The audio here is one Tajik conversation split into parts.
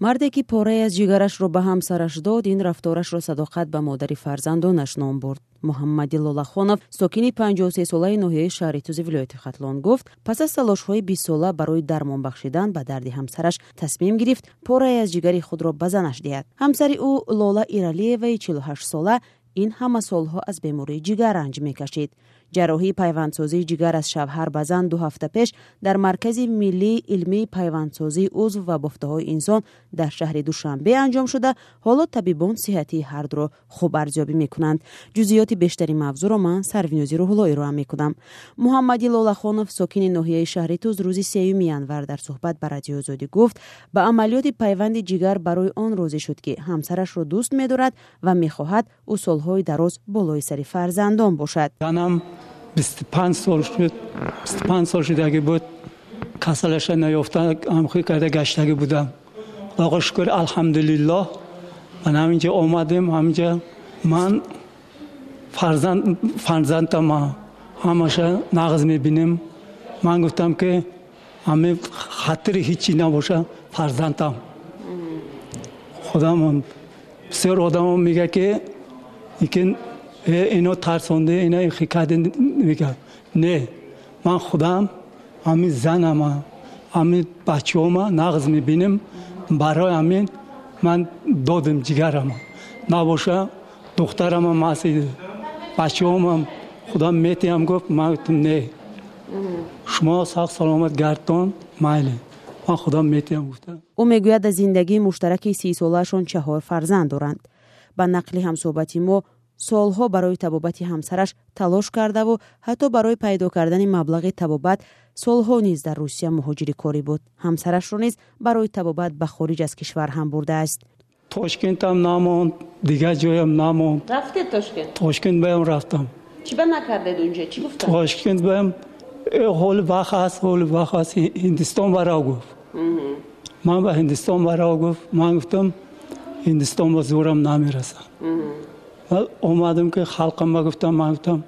марде ки пораи аз ҷигарашро ба ҳамсараш дод ин рафторашро садоқат ба модари фарзандонаш ном бурд. Муҳаммади лолахонов сокини 53солаи ноҳияи шаҳри тузи вилояти хатлон гуфт пас аз талошҳои бистсола барои дармон бахшидан ба дарди ҳамсараш тасмим гирифт пораи аз ҷигари худро ба занаш диҳад. Ҳамсари ӯ лола иралиеваи 48сола ин ҳама солҳо аз бемории ҷигар ранҷ мекашид ҷарроҳии пайвандсозии ҷигар аз шавҳар ба зан ду ҳафта пеш дар маркази миллии илмии пайвандсозии узв ва бофтаҳои инсон дар шаҳри душанбе анҷом шуда. Ҳоло табибон сиҳатии ҳардуро хуб арзёбӣ мекунанд. Ҷузъиёти бештари мавзӯъро ман сарвинӯзи рӯҳулло ироа мекунам. Муҳаммади лолахонов сокини ноҳияи шаҳри туз рӯзи сеюми январ дар суҳбат ба радиои озодӣ гуфт. Ба амалиёти пайванди ҷигар барои он розӣ шуд ки ҳамсарашро дӯст медорад ва мехоҳад ӯ солҳои дароз болои сари фарзандон бошад бисту панҷ сол шуд бисту панҷ сол шудагӣ буд касалаша наёфта амхӣ карда гаштагӣ будам худоға шукр алҳамдулиллоҳ ман ҳаминҷа омадем ҳаминҷа ман фарзандама ҳамаша нағз мебинем ман гуфтам ки ҳами хатири ҳичи набоша фарзандам худам бисёр одамо мега ки ино тарсонда ино хикади мега не ман худам ҳамин занама ҳамин бачаома нағз мебинем. Барои ҳамин ман додем ҷигарама набоша духтарама маси бачаомам худам метиҳам гуфт ман гуфтам не. Шумо сах саломат гардон майле ман худам метиҳам гуфтам ӯ мегӯяд аз зиндагии муштараки сисолаашон чаҳор фарзанд доранд. Ба нақли ҳамсоҳбати мо солҳо барои табобати ҳамсараш талош кардаву ҳатто барои пайдо кардани маблағи табобат солҳо низ дар русия муҳоҷири корӣ буд. Ҳамсарашро низ барои табобат ба хориҷ аз кишвар ҳам бурдааст тошкентам намонд дигар ҷоям намонд. Рафтед тошкент? Тошкент баям рафтам. Чӣ ба накардед унҷа чӣ гуфтад тошкент баям ҳоли вақт аст ҳоли вақт аст. Ҳиндистон барав гуфт. Ман ба ҳиндистон барав гуфт. Ман гуфтам ҳиндистон ба зӯрам اومدم که خلقم ما گفتم من گفتم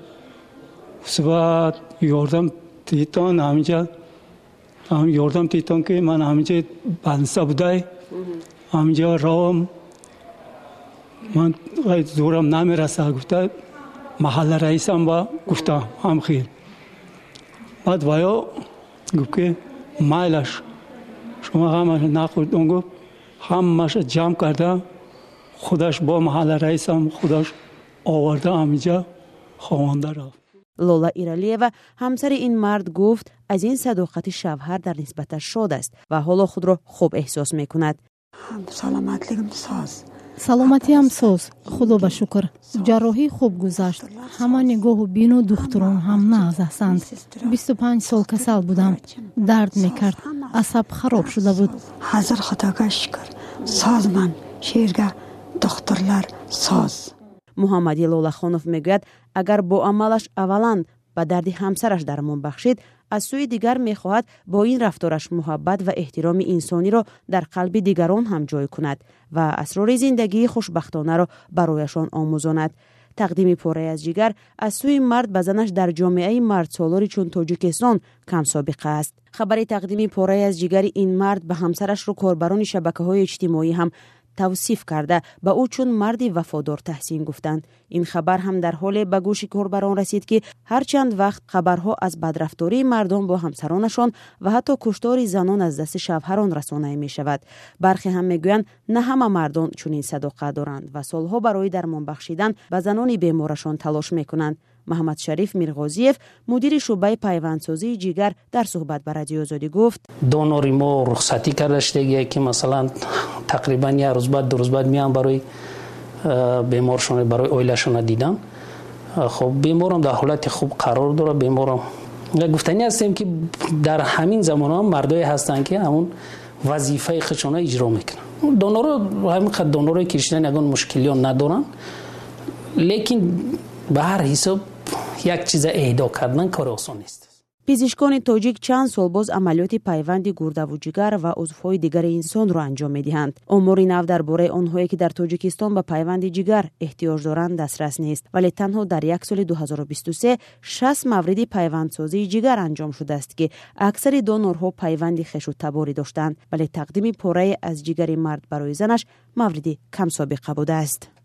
سبات یوردم تیتون همینجا هم یوردم تیتون که من همینجا بنسا بودای همینجا رام، من زورم نمی‌رسه گفته محل رئیسم با گفتم هم خیر بعد ویا گفت که مایلش شما همه نخورد اون گفت همه جمع کردم худаш бо маҳалла раисам худаш оварда ҳаминҷа ховонда рафт. Лола иралиева ҳамсари ин мард гуфт аз ин садоқати шавҳар дар нисбаташ шод аст ва ҳоло худро хуб эҳсос мекунад. Соз саломатиам соз худо ба шукр. Ҷарроҳӣ хуб гузашт. Ҳама нигоҳу бину духтурон ҳам нағз ҳастанд бисту панҷ сол касал будам. Дард мекард. Асаб хароб шуда буд. Ҳазир худога шукр созман шерга духтурлар соз. Муҳаммади лолахонов мегӯяд агар бо амалаш аввалан ба дарди ҳамсараш дармон бахшид аз сӯи дигар мехоҳад бо ин рафтораш муҳаббат ва эҳтироми инсониро дар қалби дигарон ҳам ҷой кунад ва асрори зиндагии хушбахтонаро барояшон омӯзонад. Тақдими пораи аз ҷигар аз сӯи мард ба занаш дар ҷомеаи мардсолори чун тоҷикистон камсобиқа аст. Хабари тақдими пораи аз ҷигари ин мард ба ҳамсарашро корбарони шабакаҳои иҷтимоӣ ҳам тавсиф карда. Ба ӯ чун марди вафодор таҳсин гуфтанд. Ин хабар ҳам дар ҳоле ба гӯши корбарон расид ки ҳарчанд вақт хабарҳо аз бадрафтории мардон бо ҳамсаронашон ва ҳатто куштори занон аз дасти шавҳарон расонае мешавад. Бархе ҳам мегӯянд на ҳама мардон чунин садоқат доранд ва солҳо барои дармон бахшидан ба занони беморашон талош мекунанд محمد شریف میرغازیف مدیر شعبه پیوندسازی جیگر در صحبت به رادیو آزادی گفت. دونور ما رخصتی کرده دیگه که مثلا تقریبا یه روز بعد دو روز بعد میان برای بیمارشون برای اویلشون دیدم خب بیمارم در حالت خوب قرار داره. بیمارم گفتنی هستیم که در همین زمان هم مردای هستن که همون وظیفه خشونه اجرا می‌کنن. دونور همینقدر دونور کشیدن یگان مشکلی ندارن. لیکن به هر حساب як чиза эҳдо кардан кори осон нест. Пизишкони тоҷик чанд сол боз амалиёти пайванди гурдаву ҷигар ва узвҳои дигари инсонро анҷом медиҳанд. Омори нав дар бораи онҳое ки дар тоҷикистон ба пайванди ҷигар эҳтиёҷ доранд дастрас нест. Вале танҳо дар як соли 2023 шаст мавриди пайвандсозии ҷигар анҷом шудааст ки аксари донорҳо пайванди хешу таборӣ доштанд вале тақдими порае аз ҷигари мард барои занаш мавриди камсобиқа будааст